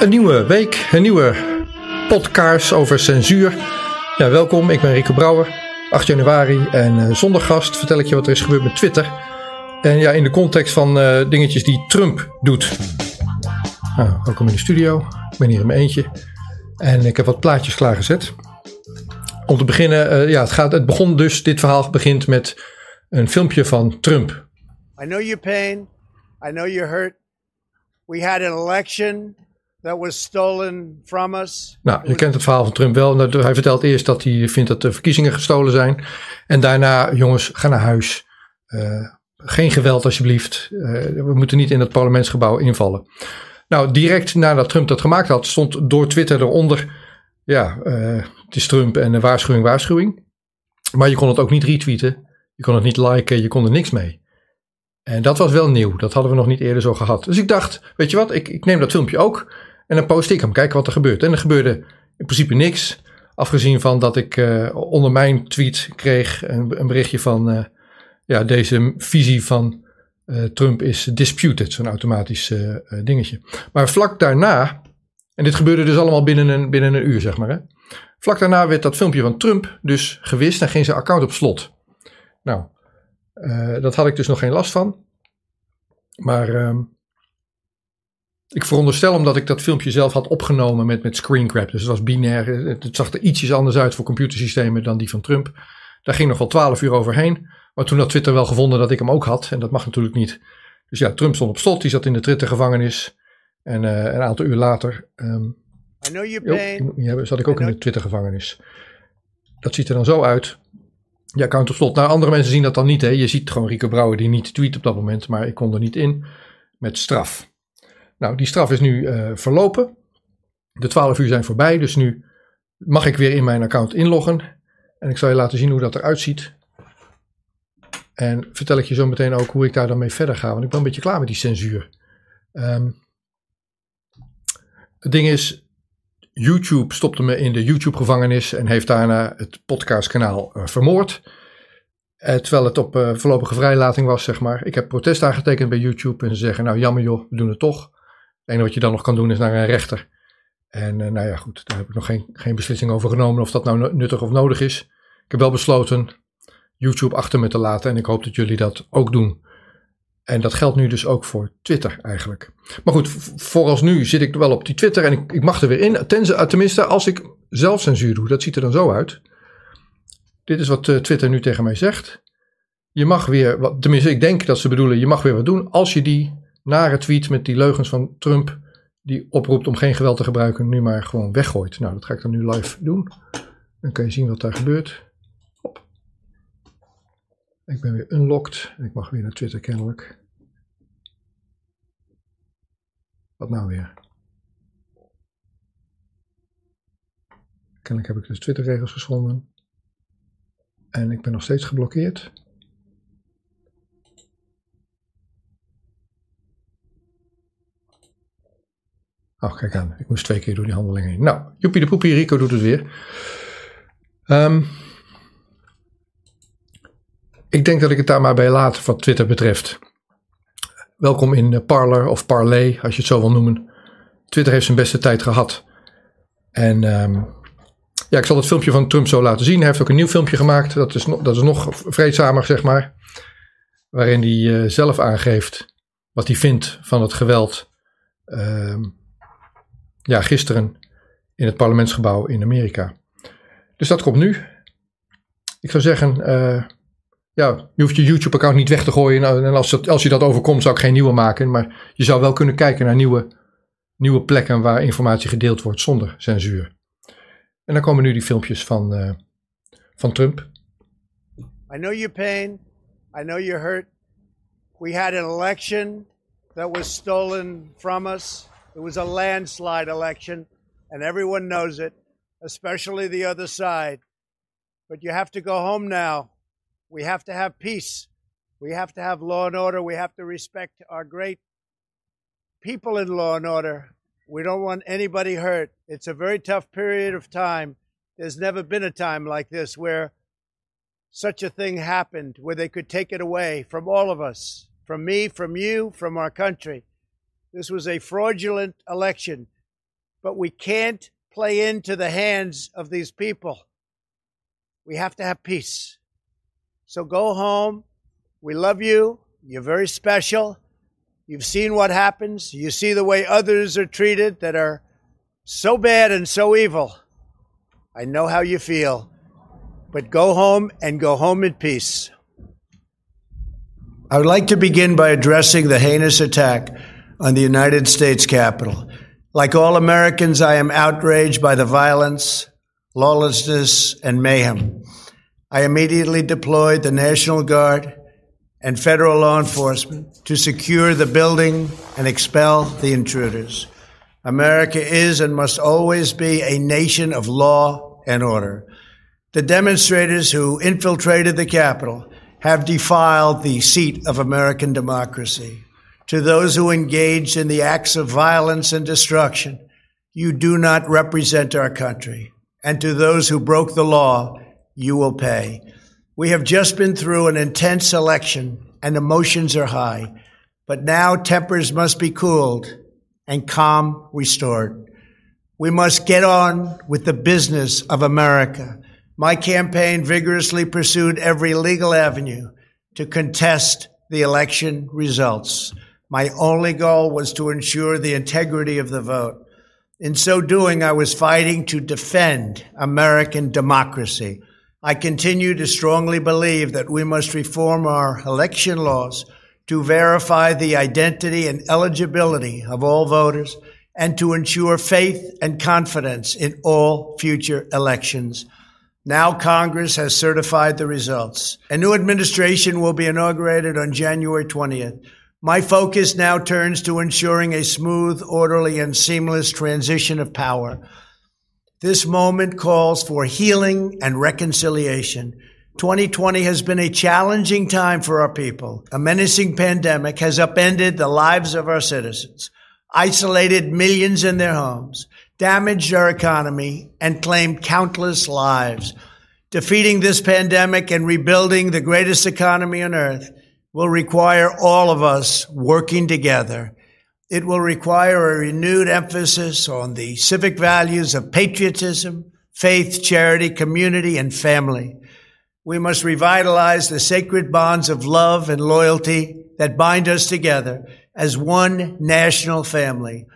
Een nieuwe week, een nieuwe podcast over censuur. Ja, welkom, ik ben Rico Brouwer, 8 januari en uh, zonder gast vertel ik je wat er is gebeurd met Twitter. En ja, in de context van uh, dingetjes die Trump doet. Nou, welkom in de studio, ik ben hier in mijn eentje en ik heb wat plaatjes klaargezet. Om te beginnen, uh, ja, het, gaat, het begon dus, dit verhaal begint met een filmpje van Trump. I know your pain, I know you're hurt. We had an election that was stolen from us. Nou, je kent het verhaal van Trump wel. Nou, hij vertelt eerst dat hij vindt dat de verkiezingen gestolen zijn. En daarna, jongens, ga naar huis. Uh, geen geweld alsjeblieft. Uh, we moeten niet in het parlementsgebouw invallen. Nou, direct nadat Trump dat gemaakt had, stond door Twitter eronder. Ja, uh, het is Trump en een waarschuwing, waarschuwing. Maar je kon het ook niet retweeten. Je kon het niet liken, je kon er niks mee. En dat was wel nieuw. Dat hadden we nog niet eerder zo gehad. Dus ik dacht, weet je wat, ik, ik neem dat filmpje ook. En dan post ik hem, kijken wat er gebeurt. En er gebeurde in principe niks. Afgezien van dat ik uh, onder mijn tweet kreeg een, een berichtje van uh, ja, deze visie van uh, Trump is disputed, zo'n automatisch dingetje. Maar vlak daarna, en dit gebeurde dus allemaal binnen een, binnen een uur, zeg maar. Hè? Vlak daarna werd dat filmpje van Trump dus gewist en ging zijn account op slot. Nou, dat had ik dus nog geen last van. Maar ehm, ik veronderstel omdat ik dat filmpje zelf had opgenomen met, met screencrap. Dus het was binair. Het zag er ietsjes anders uit voor computersystemen dan die van Trump. Daar ging nog wel twaalf uur overheen. Maar toen had Twitter wel gevonden dat ik hem ook had. En dat mag natuurlijk niet. Dus ja, Trump stond op slot. Die zat in de Twitter-gevangenis. En uh, een aantal uur later. Um, I know zat ik ook in de Twitter-gevangenis. Dat ziet er dan zo uit. Je account op slot. Nou, andere mensen zien dat dan niet. Hè. Je ziet gewoon Rico Brouwer die niet tweet op dat moment. Maar ik kon er niet in. Met straf. Nou, die straf is nu uh, verlopen. De 12 uur zijn voorbij, dus nu mag ik weer in mijn account inloggen. En ik zal je laten zien hoe dat eruit ziet. En vertel ik je zo meteen ook hoe ik daar dan mee verder ga, want ik ben een beetje klaar met die censuur. Um, het ding is, YouTube stopte me in de YouTube-gevangenis en heeft daarna het podcastkanaal uh, vermoord. Uh, terwijl het op voorlopige vrijlating was, zeg maar. Ik heb protest aangetekend bij YouTube en ze zeggen, nou jammer joh, we doen het toch. Enige wat je dan nog kan doen is naar een rechter. En uh, nou ja, goed, daar heb ik nog geen, geen beslissing over genomen of dat nou nuttig of nodig is. Ik heb wel besloten YouTube achter me te laten en ik hoop dat jullie dat ook doen. En dat geldt nu dus ook voor Twitter eigenlijk. Maar goed, vooralsnu zit ik wel op die Twitter en ik, ik mag er weer in. Tenzij, tenminste, als ik zelf censuur doe, dat ziet er dan zo uit. Dit is wat uh, Twitter nu tegen mij zegt. Je mag weer, tenminste ik denk dat ze bedoelen, je mag weer wat doen als je die nare tweet met die leugens van Trump, die oproept om geen geweld te gebruiken, nu maar gewoon weggooit. Nou, dat ga ik dan nu live doen. Dan kan je zien wat daar gebeurt. Hop. Ik ben weer unlocked ik mag weer naar Twitter kennelijk. Wat nou weer? Kennelijk heb ik dus Twitterregels geschonden. En ik ben nog steeds geblokkeerd. Oh, kijk aan. Ik moest twee keer door die handelingen heen. Nou, Joepie de Poepie, Rico doet het weer. Um, ik denk dat ik het daar maar bij laat wat Twitter betreft. Welkom in Parler of Parley, als je het zo wil noemen. Twitter heeft zijn beste tijd gehad. En um, ja, ik zal het filmpje van Trump zo laten zien. Hij heeft ook een nieuw filmpje gemaakt. Dat is, no dat is nog vreedzamer, zeg maar. Waarin hij uh, zelf aangeeft wat hij vindt van het geweld. Um, ja, gisteren in het parlementsgebouw in Amerika. Dus dat komt nu. Ik zou zeggen, uh, ja, je hoeft je YouTube-account niet weg te gooien. Nou, en als, als je dat overkomt, zou ik geen nieuwe maken. Maar je zou wel kunnen kijken naar nieuwe, nieuwe plekken waar informatie gedeeld wordt zonder censuur. En dan komen nu die filmpjes van, uh, van Trump. I know your pain. I know you're hurt. We had an election that was stolen from us. It was a landslide election, and everyone knows it, especially the other side. But you have to go home now. We have to have peace. We have to have law and order. We have to respect our great people in law and order. We don't want anybody hurt. It's a very tough period of time. There's never been a time like this where such a thing happened, where they could take it away from all of us, from me, from you, from our country. This was a fraudulent election. but we can't play into the hands of these people. We have to have peace. So go home. We love you. You're very special. You've seen what happens. You see the way others are treated that are so bad and so evil. I know how you feel. But go home and go home in peace. I would like to begin by addressing the heinous attack on the United States Capitol. Like all Americans, I am outraged by the violence, lawlessness, and mayhem. I immediately deployed the National Guard and federal law enforcement to secure the building and expel the intruders. America is and must always be a nation of law and order. The demonstrators who infiltrated the Capitol have defiled the seat of American democracy. To those who engaged in the acts of violence and destruction, you do not represent our country. And to those who broke the law, you will pay. We have just been through an intense election and emotions are high, but now tempers must be cooled and calm restored. We must get on with the business of America. My campaign vigorously pursued every legal avenue to contest the election results. My only goal was to ensure the integrity of the vote. In so doing, I was fighting to defend American democracy. I continue to strongly believe that we must reform our election laws to verify the identity and eligibility of all voters and to ensure faith and confidence in all future elections. Now Congress has certified the results. A new administration will be inaugurated on January 20th. My focus now turns to ensuring a smooth, orderly, and seamless transition of power. This moment calls for healing and reconciliation. 2020 has been a challenging time for our people. A menacing pandemic has upended the lives of our citizens, isolated millions in their homes, damaged our economy, and claimed countless lives. Defeating this pandemic and rebuilding the greatest economy on earth will require all of us working together. It will require a renewed emphasis on the civic values of patriotism, faith, charity, community, and family. We must revitalize the sacred bonds of love and loyalty that bind us together as one national family.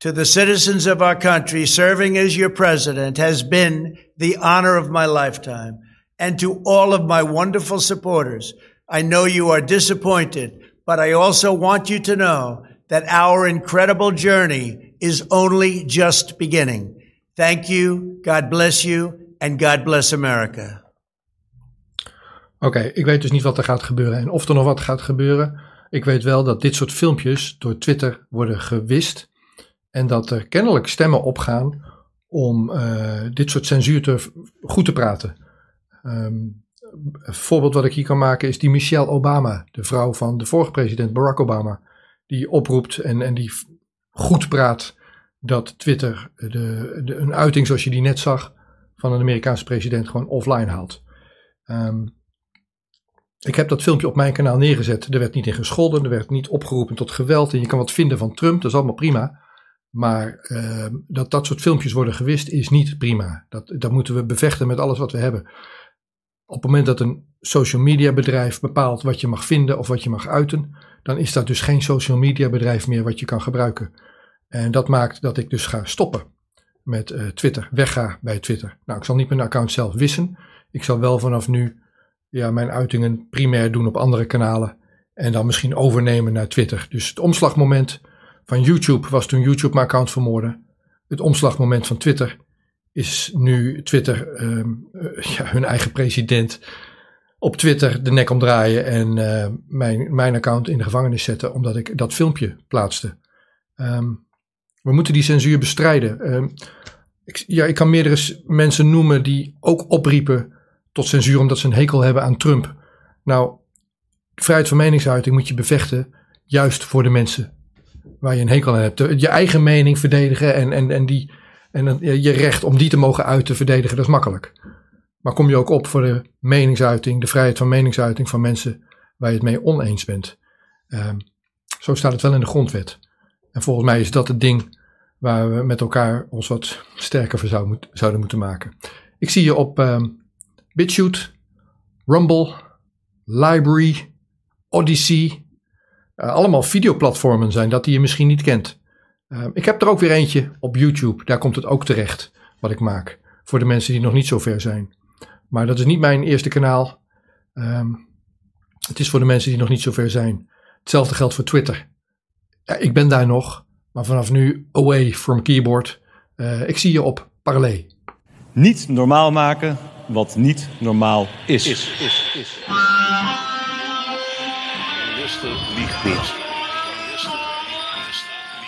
To the citizens of our country, serving as your president has been the honor of my lifetime. And to all of my wonderful supporters, I know you are disappointed, but I also want you to know that our incredible journey is only just beginning. Thank you, God bless you, and God bless America. Oké, ik weet dus niet wat er gaat gebeuren en of er nog wat gaat gebeuren. Ik weet wel dat dit soort filmpjes door Twitter worden gewist en dat er kennelijk stemmen opgaan om uh, dit soort censuur te, goed te praten. Um, een voorbeeld wat ik hier kan maken is die Michelle Obama, de vrouw van de vorige president Barack Obama, die oproept en, en die goed praat dat Twitter de, de, een uiting zoals je die net zag van een Amerikaanse president gewoon offline haalt. Um, ik heb dat filmpje op mijn kanaal neergezet. Er werd niet in gescholden, er werd niet opgeroepen tot geweld. En je kan wat vinden van Trump, dat is allemaal prima. Maar uh, dat dat soort filmpjes worden gewist is niet prima. Dat, dat moeten we bevechten met alles wat we hebben. Op het moment dat een social media bedrijf bepaalt wat je mag vinden of wat je mag uiten, dan is dat dus geen social media bedrijf meer wat je kan gebruiken. En dat maakt dat ik dus ga stoppen met uh, Twitter, wegga bij Twitter. Nou, ik zal niet mijn account zelf wissen. Ik zal wel vanaf nu ja, mijn uitingen primair doen op andere kanalen en dan misschien overnemen naar Twitter. Dus het omslagmoment van YouTube was toen YouTube mijn account vermoordde. Het omslagmoment van Twitter is nu Twitter uh, ja, hun eigen president op Twitter de nek omdraaien en uh, mijn, mijn account in de gevangenis zetten omdat ik dat filmpje plaatste. Um, we moeten die censuur bestrijden. Um, ik, ja, ik kan meerdere mensen noemen die ook opriepen tot censuur omdat ze een hekel hebben aan Trump. Nou, vrijheid van meningsuiting moet je bevechten juist voor de mensen waar je een hekel aan hebt. Je eigen mening verdedigen en, en, en, die, en je recht om die te mogen uiten verdedigen, dat is makkelijk. Maar kom je ook op voor de meningsuiting, de vrijheid van meningsuiting van mensen waar je het mee oneens bent. Um, zo staat het wel in de grondwet. En volgens mij is dat het ding waar we met elkaar ons wat sterker voor zou zouden moeten maken. Ik zie je op BitChute, Rumble, Library, Odyssey. Uh, allemaal videoplatformen zijn dat die je misschien niet kent. Uh, ik heb er ook weer eentje op YouTube. Daar komt het ook terecht wat ik maak. Voor de mensen die nog niet zo ver zijn. Maar dat is niet mijn eerste kanaal. Um, het is voor de mensen die nog niet zo ver zijn. Hetzelfde geldt voor Twitter. Ja, ik ben daar nog, maar vanaf nu away from keyboard. Uh, ik zie je op Parley. Niet normaal maken wat niet normaal is. is, is, is.